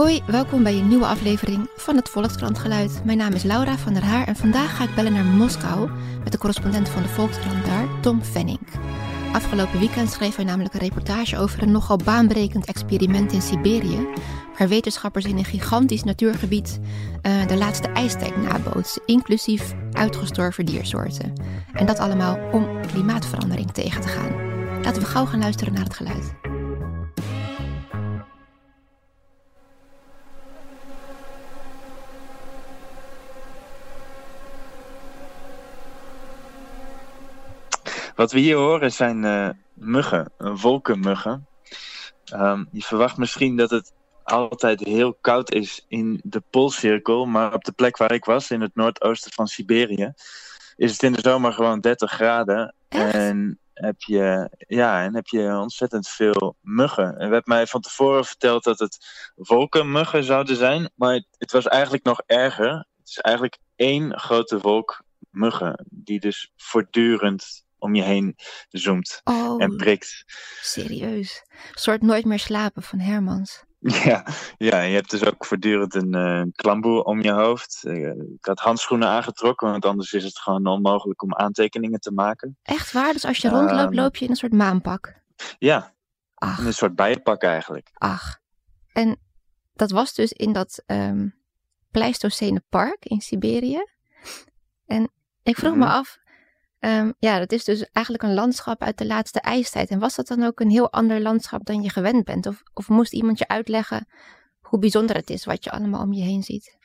Hoi, welkom bij een nieuwe aflevering van het Volkskrant Geluid. Mijn naam is Laura van der Haar en vandaag ga ik bellen naar Moskou met de correspondent van de Volkskrant daar, Tom Venning. Afgelopen weekend schreef hij namelijk een reportage over een nogal baanbrekend experiment in Siberië, waar wetenschappers in een gigantisch natuurgebied uh, de laatste ijstijd nabootsen, inclusief uitgestorven diersoorten. En dat allemaal om klimaatverandering tegen te gaan. Laten we gauw gaan luisteren naar het geluid. Wat we hier horen zijn uh, muggen, wolkenmuggen. Um, je verwacht misschien dat het altijd heel koud is in de Poolcirkel, maar op de plek waar ik was, in het noordoosten van Siberië, is het in de zomer gewoon 30 graden. Echt? En heb je, ja, en heb je ontzettend veel muggen. En werd mij van tevoren verteld dat het wolkenmuggen zouden zijn, maar het, het was eigenlijk nog erger. Het is eigenlijk één grote wolk muggen, die dus voortdurend om je heen zoomt oh, en prikt. Serieus. Een soort nooit meer slapen van Hermans. Ja, ja, je hebt dus ook voortdurend een uh, klamboe om je hoofd. Uh, ik had handschoenen aangetrokken, want anders is het gewoon onmogelijk om aantekeningen te maken. Echt waar? Dus als je rondloopt, Um, loop je in een soort maanpak? Ja, Ach, een soort bijenpak eigenlijk. ach. En dat was dus in dat ehm Pleistocene park in Siberië. En ik vroeg me Mhm. af, ehm, ja, dat is dus eigenlijk een landschap uit de laatste ijstijd. En was dat dan ook een heel ander landschap dan je gewend bent? Of, of moest iemand je uitleggen hoe bijzonder het is wat je allemaal om je heen ziet?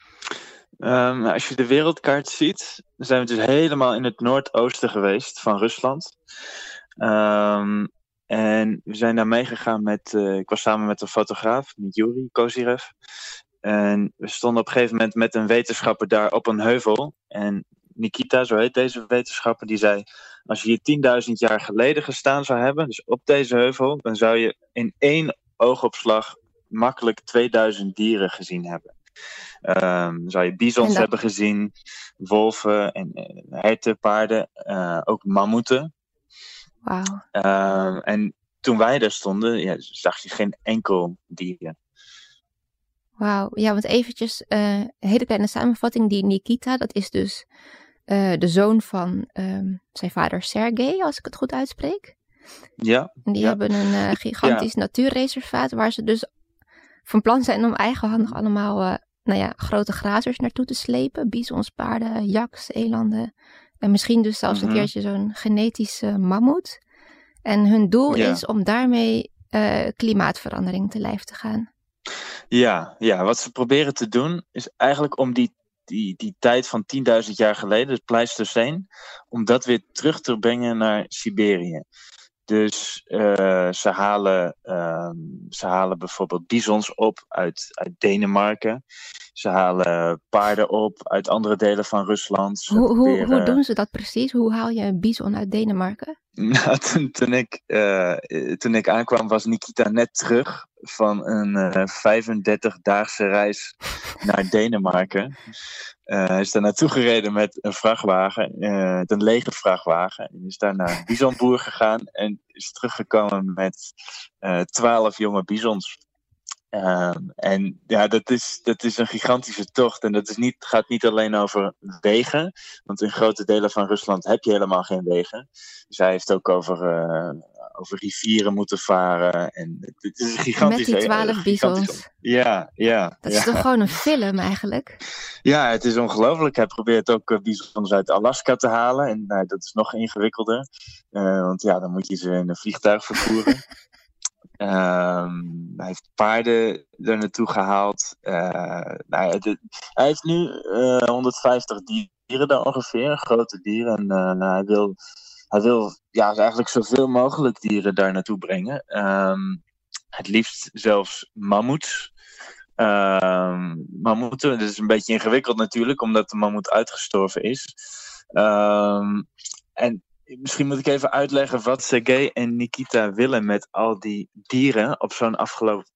Um, als je de wereldkaart ziet, zijn we dus helemaal in het noordoosten geweest van Rusland. Um, en we zijn daar meegegaan met, uh, ik was samen met een fotograaf, met Yuri Kozirev. En we stonden op een gegeven moment met een wetenschapper daar op een heuvel. En Nikita, zo heet deze wetenschapper, die zei: Als je hier 10.000 jaar geleden gestaan zou hebben, dus op deze heuvel, dan zou je in één oogopslag makkelijk 2000 dieren gezien hebben. Um, zou je bizons dat- hebben gezien, wolven en uh, herten, paarden, uh, ook mammoeten. Wauw. Um, en toen wij daar stonden, ja, zag je geen enkel dier. Wauw. Ja, want eventjes eh, een hele kleine samenvatting. Die Nikita, dat is dus eh, de zoon van ehm, zijn vader Sergej, als ik het goed uitspreek. Ja, En die Ja. hebben een eh, gigantisch natuurreservaat waar ze dus van plan zijn om eigenhandig allemaal eh, nou ja, grote grazers naartoe te slepen. Bizons, paarden, jaks, elanden. En misschien dus zelfs Mhm. een keertje zo'n genetische mammoet. En hun doel Ja. is om daarmee klimaatverandering te lijf te gaan. ja, ja, wat ze proberen te doen is eigenlijk om die, die, die tijd van 10.000 jaar geleden, het Pleistocene, om dat weer terug te brengen naar Siberië. Dus uh, ze, halen, um, ze halen bijvoorbeeld bizons op uit, uit Denemarken. Ze halen paarden op uit andere delen van Rusland. Ze Hoe, hoe, proberen- hoe doen ze dat precies? Hoe haal je een bison uit Denemarken? Nou, toen, toen, ik, uh, toen ik aankwam was Nikita net terug van een uh, 35-daagse reis naar Denemarken. Uh, hij is daar naartoe gereden met een vrachtwagen, uh, een lege vrachtwagen. En is daar naar een bisonboer gegaan en is teruggekomen met twaalf jonge bizons. Um, en ja, dat is, dat is een gigantische tocht. En dat is niet, gaat niet alleen over wegen. Want in grote delen van Rusland heb je helemaal geen wegen. Dus hij heeft ook over, uh, over rivieren moeten varen. En het is een gigantisch. Met die twaalf bizons. Ja, ja. Dat ja. is toch gewoon een film eigenlijk? Ja, het is ongelooflijk. Hij probeert ook uh, bizons uit Alaska te halen. En uh, dat is nog ingewikkelder. Uh, want ja, dan moet je ze in een vliegtuig vervoeren. Um, hij heeft paarden er naartoe gehaald. Uh, nou hij heeft nu uh, 150 dieren daar ongeveer, grote dieren. En uh, hij wil, hij wil ja, eigenlijk zoveel mogelijk dieren daar naartoe brengen. Um, het liefst zelfs mammoets. Um, mammoeten, dat is een beetje ingewikkeld natuurlijk, omdat de mammoet uitgestorven is. Misschien moet ik even uitleggen wat Sergej en Nikita willen met al die dieren op zo'n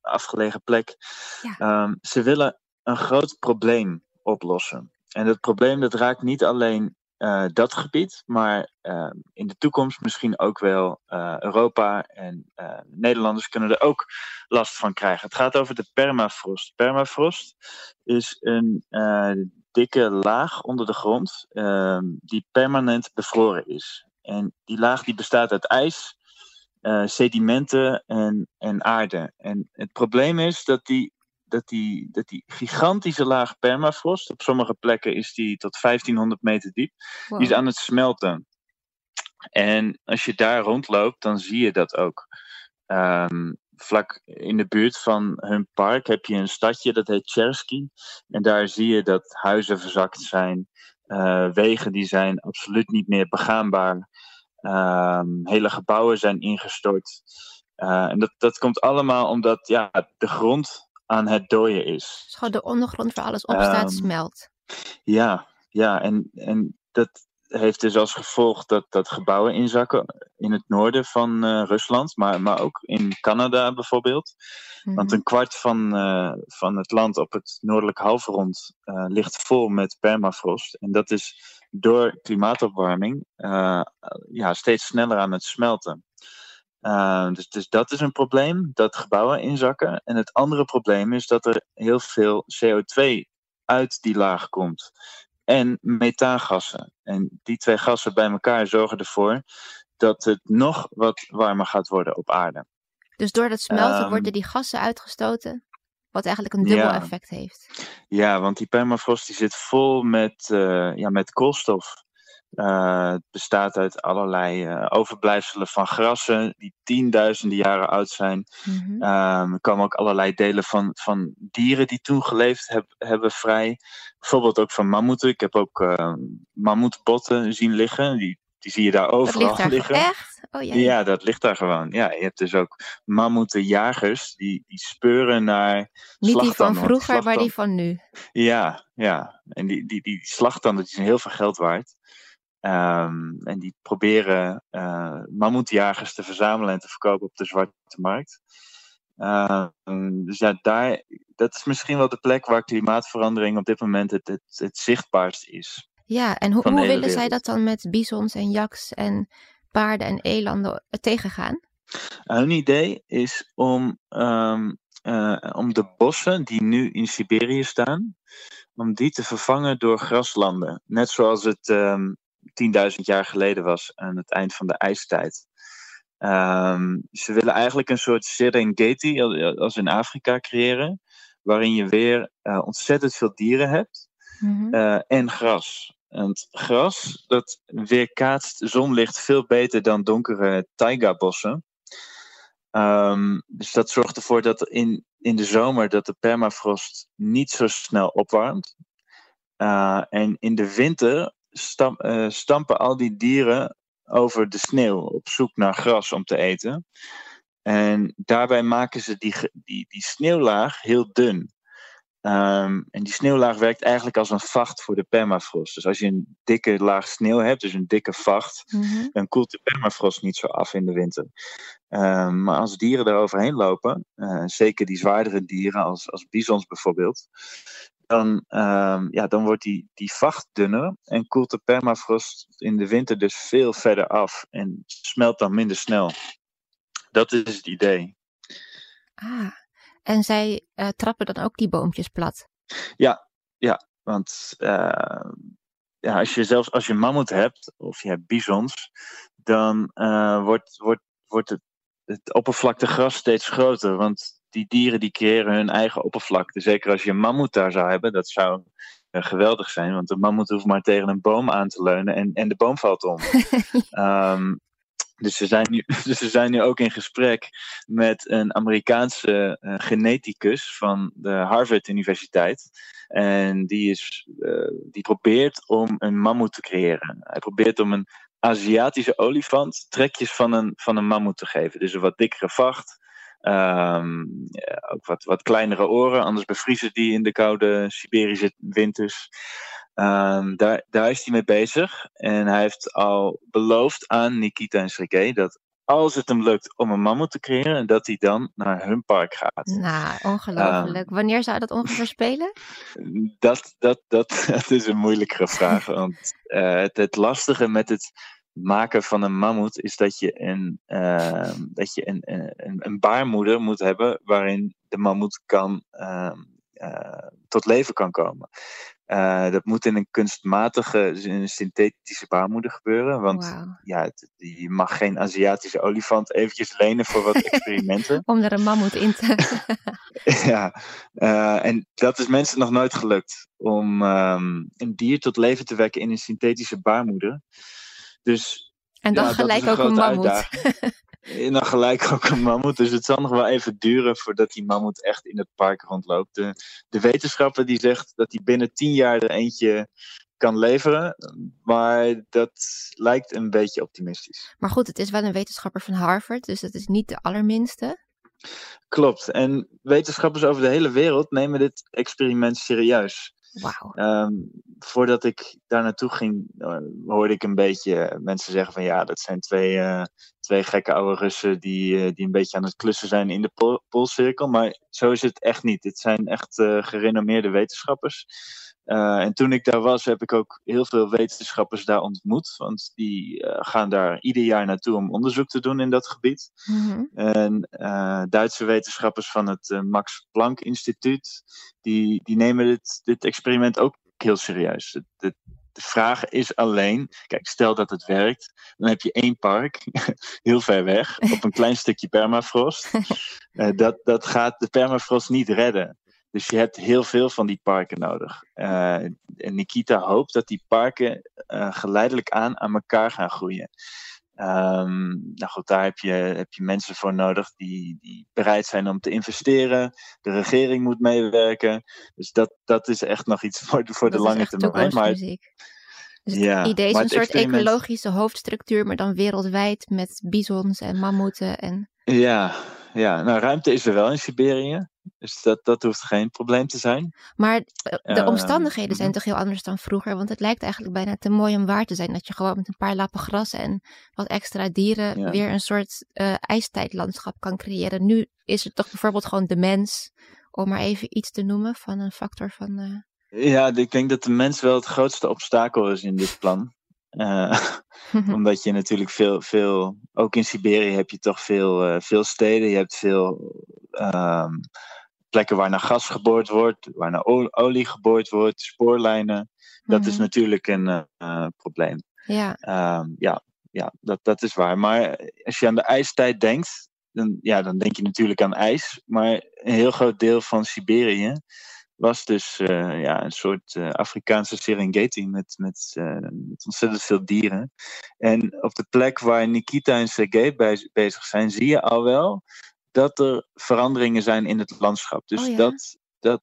afgelegen plek. Ja. Um, ze willen een groot probleem oplossen. En dat probleem dat raakt niet alleen eh, dat gebied, maar ehm, in de toekomst misschien ook wel eh, Europa en uh, Nederlanders kunnen er ook last van krijgen. Het gaat over de permafrost. Permafrost is een dikke laag onder de grond ehm, die permanent bevroren is. En die laag die bestaat uit ijs, sedimenten en, en aarde. En het probleem is dat die dat die, dat die gigantische laag permafrost, op sommige plekken is die tot 1500 meter diep, die is aan het smelten. En als je daar rondloopt, dan zie je dat ook. Um, vlak in de buurt van hun park heb je een stadje dat heet Chersky. En daar zie je dat huizen verzakt zijn. Uh, wegen die zijn absoluut niet meer begaanbaar. Um, hele gebouwen zijn ingestort. Uh, en dat, dat komt allemaal omdat ja, de grond aan het dooien is. Dus de ondergrond waar alles op staat um, smelt. Ja, ja en, en dat heeft dus als gevolg dat, dat gebouwen inzakken in het noorden van uh, Rusland, maar, maar ook in Canada bijvoorbeeld. Mm-hmm. Want een kwart van, uh, van het land op het noordelijk halfrond uh, ligt vol met permafrost. En dat is door klimaatopwarming ja, steeds sneller aan het smelten. Dus, dus dat is een probleem, dat gebouwen inzakken. En het andere probleem is dat er heel veel CO2 uit die laag komt. En methaangassen. En die twee gassen bij elkaar zorgen ervoor dat het nog wat warmer gaat worden op aarde. Dus door dat smelten um, worden die gassen uitgestoten, wat eigenlijk een dubbel ja, effect heeft. Ja, want die permafrost die zit vol met, uh, ja, met koolstof. Uh, het bestaat uit allerlei uh, overblijfselen van grassen die tienduizenden jaren oud zijn. Mm-hmm. Um, er komen ook allerlei delen van, van dieren die toen geleefd heb, hebben vrij. Bijvoorbeeld ook van mammoeten. Ik heb ook uh, mammoetbotten zien liggen. Die, die zie je daar overal dat ligt daar liggen. Echt? Oh, jee. Ja, dat ligt daar gewoon. Ja, je hebt dus ook mammoetenjagers die, die speuren naar. Niet die van vroeger, maar die van nu. Ja, ja. En die, die, die slagtanden die zijn heel veel geld waard. Um, en die proberen uh, mammoetjagers te verzamelen en te verkopen op de zwarte markt. Uh, dus ja, daar, dat is misschien wel de plek waar klimaatverandering op dit moment het, het, het zichtbaarst is. Ja, en hoe, hoe willen zij dat dan met bizons en jaks en paarden en elanden tegengaan? Hun idee is om, um, uh, om de bossen die nu in Siberië staan, om die te vervangen door graslanden. Net zoals het um, 10.000 jaar geleden was aan het eind van de ijstijd. Um, ze willen eigenlijk een soort Serengeti, als in Afrika, creëren, waarin je weer uh, ontzettend veel dieren hebt mm-hmm. uh, en gras. En gras, dat weerkaatst zonlicht veel beter dan donkere taiga-bossen. Um, dus dat zorgt ervoor dat in, in de zomer dat de permafrost niet zo snel opwarmt. Uh, en in de winter uh, stampen al die dieren over de sneeuw op zoek naar gras om te eten. En daarbij maken ze die, die, die sneeuwlaag heel dun. Um, en die sneeuwlaag werkt eigenlijk als een vacht voor de permafrost. Dus als je een dikke laag sneeuw hebt, dus een dikke vacht, mm-hmm. dan koelt de permafrost niet zo af in de winter. Um, maar als dieren er overheen lopen, uh, zeker die zwaardere dieren als, als bisons bijvoorbeeld, dan, um, ja, dan wordt die, die vacht dunner en koelt de permafrost in de winter dus veel verder af en smelt dan minder snel. Dat is het idee. Ah, en zij uh, trappen dan ook die boompjes plat? Ja, ja want uh, ja, als je zelfs als je mammoet hebt of je hebt bisons, dan uh, wordt, wordt, wordt het, het oppervlakte gras steeds groter. Want die dieren die creëren hun eigen oppervlakte. Zeker als je een mammoet daar zou hebben, dat zou uh, geweldig zijn. Want een mammoet hoeft maar tegen een boom aan te leunen en, en de boom valt om. um, dus we, zijn nu, dus we zijn nu ook in gesprek met een Amerikaanse uh, geneticus van de Harvard Universiteit. En die, is, uh, die probeert om een mammoet te creëren. Hij probeert om een Aziatische olifant trekjes van een, van een mammoet te geven. Dus een wat dikkere vacht, Um, ook wat, wat kleinere oren, anders bevriezen die in de koude Siberische winters. Um, daar, daar is hij mee bezig. En hij heeft al beloofd aan Nikita en Sergej dat als het hem lukt om een mammoet te creëren, dat hij dan naar hun park gaat. Nou, ongelooflijk. Wanneer zou dat ongeveer spelen? Dat, dat, dat, dat is een moeilijkere vraag. want uh, het, het lastige met het maken van een mammoet is dat je een, uh, dat je een, een, een, baarmoeder moet hebben waarin de mammoet kan, uh, uh, tot leven kan komen. Uh, dat moet in een kunstmatige, in een synthetische baarmoeder gebeuren. Want wow. ja, het, je mag geen Aziatische olifant eventjes lenen voor wat experimenten. Om er een mammoet in te... ja, uh, en dat is mensen nog nooit gelukt. Om um, een dier tot leven te wekken in een synthetische baarmoeder. Dus, en dan ja, gelijk ook een mammoet. En dan gelijk ook een mammoet. Dus het zal nog wel even duren voordat die mammoet echt in het park rondloopt. De, de wetenschapper die zegt dat hij binnen tien jaar er eentje kan leveren. Maar dat lijkt een beetje optimistisch. Maar goed, het is wel een wetenschapper van Harvard. Dus dat is niet de allerminste. Klopt. En wetenschappers over de hele wereld nemen dit experiment serieus. Um, voordat ik daar naartoe ging, uh, hoorde ik een beetje mensen zeggen van ja, dat zijn twee, uh, twee gekke oude Russen die, uh, die een beetje aan het klussen zijn in de pol Poolcirkel. Maar zo is het echt niet. Het zijn echt gerenommeerde wetenschappers. Uh, en toen ik daar was, heb ik ook heel veel wetenschappers daar ontmoet. Want die uh, gaan daar ieder jaar naartoe om onderzoek te doen in dat gebied. Mm -hmm. En uh, Duitse wetenschappers van het Max Planck Instituut, die, die nemen dit, dit experiment ook heel serieus. Het, het, de vraag is alleen, kijk, stel dat het werkt, dan heb je één park, heel ver weg, op een klein stukje permafrost. dat, dat gaat de permafrost niet redden. Dus je hebt heel veel van die parken nodig. Uh, en Nikita hoopt dat die parken uh, geleidelijk aan aan elkaar gaan groeien. Um, nou goed, daar heb je, heb je mensen voor nodig die, die bereid zijn om te investeren. De regering moet meewerken. Dus dat, dat is echt nog iets voor de, voor de lange termijn. Maar, dus het ja, idee is een soort experiment... ecologische hoofdstructuur, maar dan wereldwijd met bizons en mammoeten. En... Ja, ja, nou ruimte is er wel in Siberië. Dus dat, dat hoeft geen probleem te zijn. Maar de omstandigheden uh, zijn toch heel anders dan vroeger? Want het lijkt eigenlijk bijna te mooi om waar te zijn. Dat je gewoon met een paar lappen gras en wat extra dieren ja. weer een soort uh, ijstijdlandschap kan creëren. Nu is het toch bijvoorbeeld gewoon de mens, om maar even iets te noemen van een factor van. Uh... Ja, ik denk dat de mens wel het grootste obstakel is in dit plan. Uh, omdat je natuurlijk veel, veel, ook in Siberië heb je toch veel, uh, veel steden. Je hebt veel um, plekken waar naar gas geboord wordt, waar naar olie geboord wordt, spoorlijnen. Dat is natuurlijk een uh, probleem. Ja, um, ja, ja dat, dat is waar. Maar als je aan de ijstijd denkt, dan, ja, dan denk je natuurlijk aan ijs. Maar een heel groot deel van Siberië was dus uh, ja, een soort uh, Afrikaanse Serengeti met, met, uh, met ontzettend veel dieren. En op de plek waar Nikita en Sergei bij, bezig zijn, zie je al wel dat er veranderingen zijn in het landschap. Dus oh, ja? dat, dat,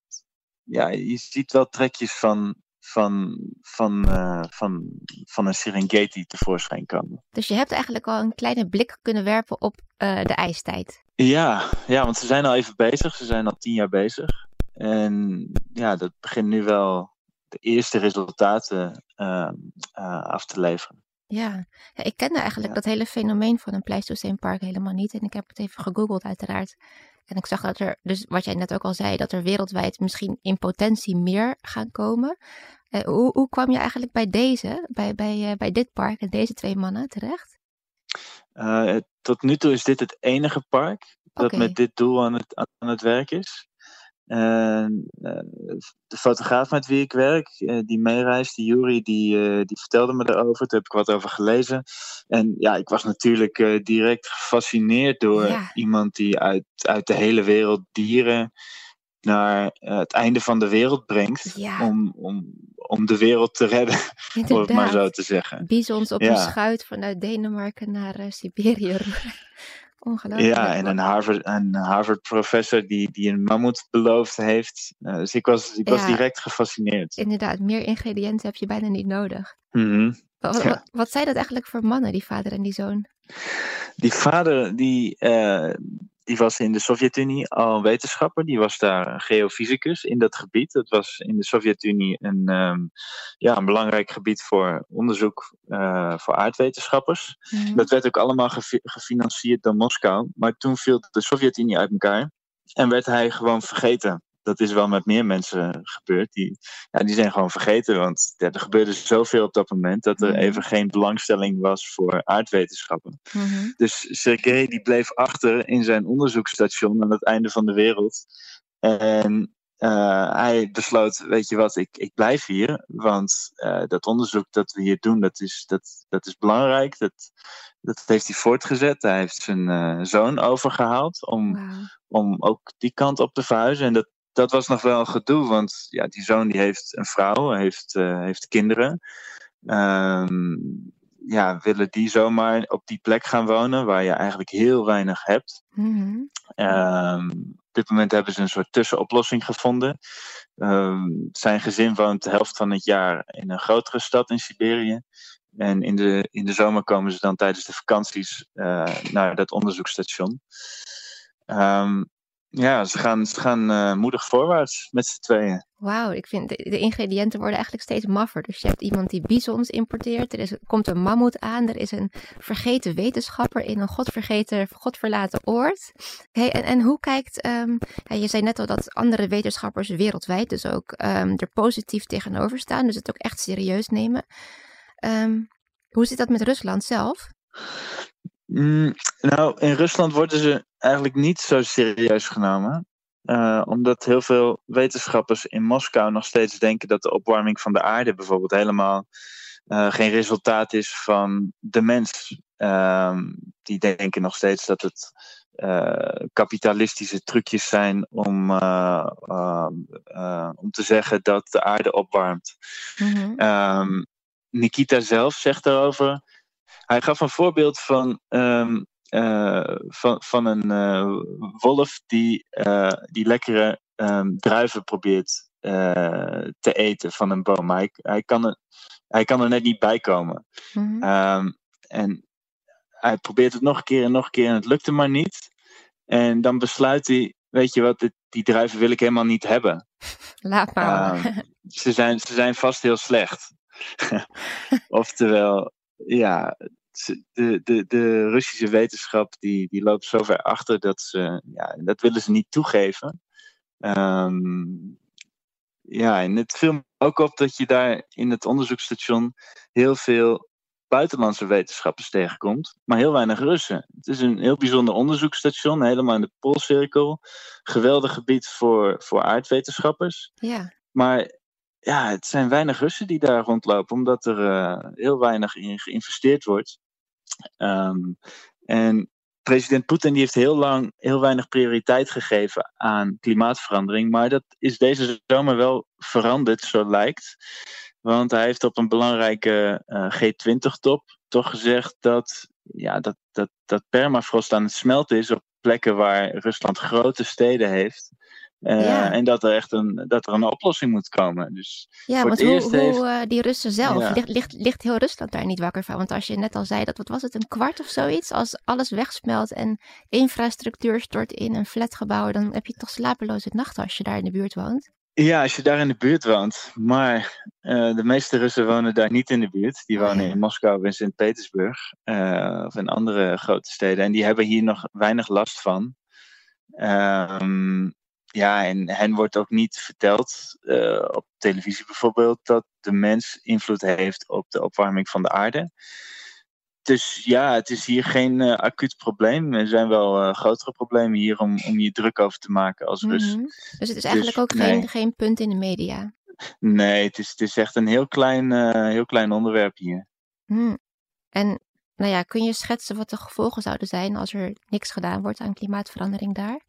ja, je ziet wel trekjes van, van, van, van, van een Serengeti tevoorschijn komen. Dus je hebt eigenlijk al een kleine blik kunnen werpen op de ijstijd. Ja, ja, want ze zijn al even bezig. Ze zijn al tien jaar bezig. En ja, dat begint nu wel de eerste resultaten uh, uh, af te leveren. Ja. ja, ik kende eigenlijk ja. dat hele fenomeen van een Pleistocene park helemaal niet. En ik heb het even gegoogeld uiteraard. En ik zag dat er, dus wat jij net ook al zei, dat er wereldwijd misschien in potentie meer gaan komen. Uh, hoe, hoe kwam je eigenlijk bij deze, bij, bij, bij dit park en deze twee mannen terecht? tot nu toe is dit het enige park dat okay. met dit doel aan het, aan het werk is. En uh, de fotograaf met wie ik werk, uh, die meereist, die Jury, die, uh, die vertelde me erover. Daar heb ik wat over gelezen. En ja, ik was natuurlijk direct gefascineerd door ja. iemand die uit, uit de hele wereld dieren naar het einde van de wereld brengt. Ja. Om, om, om de wereld te redden, om het maar zo te zeggen. Bizons op ja. een schuit vanuit Denemarken naar Siberië. Ongelooflijk. Ja, en een Harvard, een Harvard professor die, die een mammoet beloofd heeft. Uh, dus ik was, ik was direct gefascineerd. Inderdaad, meer ingrediënten heb je bijna niet nodig. Mhm. Wat, Ja. wat, wat zijn dat eigenlijk voor mannen, die vader en die zoon? Die vader, die, eh, die was in de Sovjet-Unie al wetenschapper. Die was daar geofysicus in dat gebied. Dat was in de Sovjet-Unie een, ehm, ja, een belangrijk gebied voor onderzoek uh, voor aardwetenschappers. Mhm. Dat werd ook allemaal gefi- gefinancierd door Moskou. Maar toen viel de Sovjet-Unie uit elkaar en werd hij gewoon vergeten. Dat is wel met meer mensen gebeurd. Die, ja, die zijn gewoon vergeten. Want ja, er gebeurde zoveel op dat moment dat er Mhm. even geen belangstelling was voor aardwetenschappen. Mhm. Dus Sergej die bleef achter in zijn onderzoeksstation aan het einde van de wereld. En eh, hij besloot, weet je wat, ik, ik blijf hier. Want eh, dat onderzoek dat we hier doen, dat is, dat, dat is belangrijk. Dat, dat heeft hij voortgezet. Hij heeft zijn eh, zoon overgehaald om, om ook die kant op te verhuizen. En dat, dat was nog wel gedoe, want ja, die zoon die heeft een vrouw, heeft, eh, heeft kinderen. Ehm, ja, willen die zomaar op die plek gaan wonen waar je eigenlijk heel weinig hebt. Mhm. Ehm, op dit moment hebben ze een soort tussenoplossing gevonden. Ehm, zijn gezin woont de helft van het jaar in een grotere stad in Siberië. En in de, in de zomer komen ze dan tijdens de vakanties eh, naar dat onderzoeksstation. Ehm, ja, ze gaan, ze gaan eh, moedig voorwaarts met z'n tweeën. Wauw, ik vind de, de ingrediënten worden eigenlijk steeds maffer. Dus je hebt iemand die bisons importeert, er is, komt een mammoet aan, er is een vergeten wetenschapper in een godvergeten, godverlaten oord. Hey, en, en hoe kijkt, ehm, ja, je zei net al dat andere wetenschappers wereldwijd dus ook ehm, er positief tegenover staan, dus het ook echt serieus nemen. Ehm, hoe zit dat met Rusland zelf? Mm, nou, in Rusland worden ze eigenlijk niet zo serieus genomen. Eh, omdat heel veel wetenschappers in Moskou nog steeds denken dat de opwarming van de aarde bijvoorbeeld helemaal eh, geen resultaat is van de mens. Ehm, die denken nog steeds dat het eh, kapitalistische trucjes zijn om, eh, eh, eh, om te zeggen dat de aarde opwarmt. Mhm. Ehm, Nikita zelf zegt daarover. Hij gaf een voorbeeld van, ehm, van, van een eh, wolf die, eh, die lekkere ehm, druiven probeert eh, te eten van een boom. Hij, hij, kan er, hij kan er net niet bij komen. Mhm. Ehm, en hij probeert het nog een keer en nog een keer en het lukt hem maar niet. En dan besluit hij, weet je wat, dit- die druiven wil ik helemaal niet hebben. Laat maar. Ehm, ze, zijn, ze zijn vast heel slecht. Oftewel, ja, de, de, de Russische wetenschap die, die loopt zo ver achter dat ze, ja, dat willen ze niet toegeven. Ehm, ja, en het viel me ook op dat je daar in het onderzoeksstation heel veel buitenlandse wetenschappers tegenkomt, maar heel weinig Russen. Het is een heel bijzonder onderzoeksstation, helemaal in de Poolcirkel. Geweldig gebied voor, voor aardwetenschappers. ja. Maar ja, het zijn weinig Russen die daar rondlopen, omdat er eh, heel weinig in geïnvesteerd wordt. Ehm, en president Poetin die heeft heel lang heel weinig prioriteit gegeven aan klimaatverandering. Maar dat is deze zomer wel veranderd, zo lijkt. Want hij heeft op een belangrijke eh, G20-top toch gezegd dat, ja, dat, dat, dat permafrost aan het smelten is op plekken waar Rusland grote steden heeft. Eh, Ja. En dat er echt een, dat er een oplossing moet komen. Dus Ja, Voor want het hoe, eerst hoe heeft- eh, die Russen zelf, Ja. ligt, ligt, ligt heel Rusland daar niet wakker van? Want als je net al zei dat, wat was het, een kwart of zoiets? Als alles wegsmelt en infrastructuur stort in een flatgebouw, dan heb je toch slapeloze nachten als je daar in de buurt woont? Ja, als je daar in de buurt woont. Maar eh, de meeste Russen wonen daar niet in de buurt. Die Oh, wonen in Moskou en Sint-Petersburg. eh, of in andere grote steden. En die hebben hier nog weinig last van. Ehm, ja, en hen wordt ook niet verteld, eh, op televisie bijvoorbeeld, dat de mens invloed heeft op de opwarming van de aarde. Dus ja, het is hier geen eh, acuut probleem. Er zijn wel eh, grotere problemen hier om, om je druk over te maken als Rus. Mhm. Dus het is eigenlijk ook nee. geen, geen punt in de media. Nee, het is, het is echt een heel klein, heel klein onderwerp hier. Hm. En nou ja, kun je schetsen wat de gevolgen zouden zijn als er niks gedaan wordt aan klimaatverandering daar?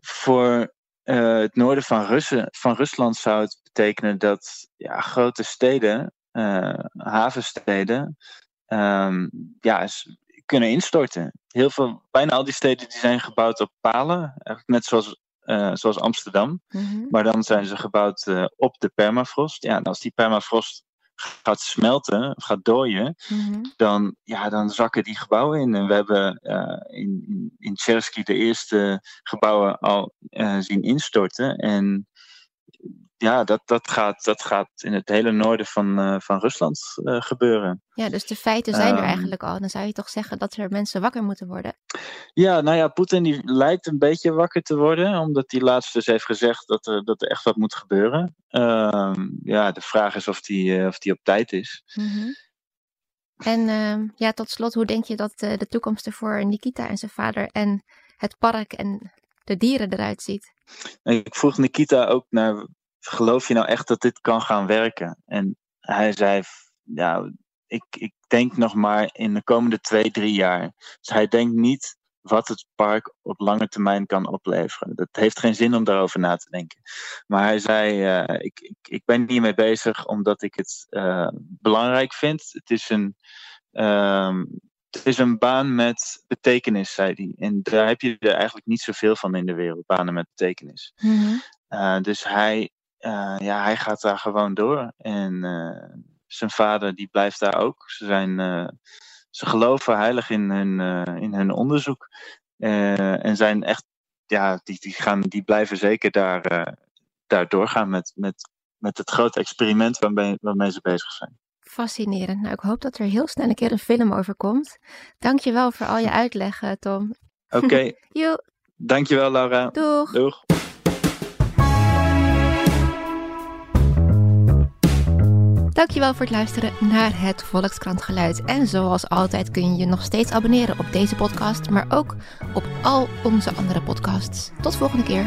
Voor eh, het noorden van, Russen, van Rusland zou het betekenen dat ja, grote steden, eh, havensteden, ehm, ja, kunnen instorten. Heel veel, bijna al die steden die zijn gebouwd op palen, net zoals, eh, zoals Amsterdam. Mhm. Maar dan zijn ze gebouwd op de permafrost. Ja, en als die permafrost gaat smelten, gaat dooien, Mhm. dan, ja, dan zakken die gebouwen in. En we hebben eh, in, in, in Cherski de eerste gebouwen al eh, zien instorten. En ja, dat, dat, gaat, dat gaat in het hele noorden van, eh, van Rusland eh, gebeuren. Ja, dus de feiten zijn er Ehm. eigenlijk al. Dan zou je toch zeggen dat er mensen wakker moeten worden. Ja, nou ja, Poetin die lijkt een beetje wakker te worden, omdat hij laatst dus heeft gezegd dat er, dat er echt wat moet gebeuren. Ehm, ja, de vraag is of die, eh, of die op tijd is. Mhm. En ehm, ja, tot slot, hoe denk je dat de toekomst er voor Nikita en zijn vader en het park en de dieren eruit ziet? Ik vroeg Nikita ook naar, geloof je nou echt dat dit kan gaan werken? En hij zei, ja, ik, ik denk nog maar in de komende twee, drie jaar. Dus hij denkt niet wat het park op lange termijn kan opleveren. Dat heeft geen zin om daarover na te denken. Maar hij zei, eh, ik, ik, ik ben hiermee bezig omdat ik het eh, belangrijk vind. Het is een... ehm, het is een baan met betekenis, zei hij. En daar heb je er eigenlijk niet zoveel van in de wereld, banen met betekenis. Mhm. Uh, dus hij, uh, ja, hij gaat daar gewoon door. En uh, zijn vader die blijft daar ook. Ze, zijn, uh, ze geloven heilig in hun, in hun onderzoek. en zijn echt, ja, die, die, gaan, die blijven zeker daar, daar doorgaan met, met, met het grote experiment waarmee, waarmee ze bezig zijn. Fascinerend. Nou, ik hoop dat er heel snel een keer een film over komt. Dankjewel voor al je uitleg, Tom. Oké. Okay. Dankjewel, Laura. Doeg. Doeg. Dankjewel voor het luisteren naar het Volkskrant Geluid. En zoals altijd kun je je nog steeds abonneren op deze podcast, maar ook op al onze andere podcasts. Tot volgende keer.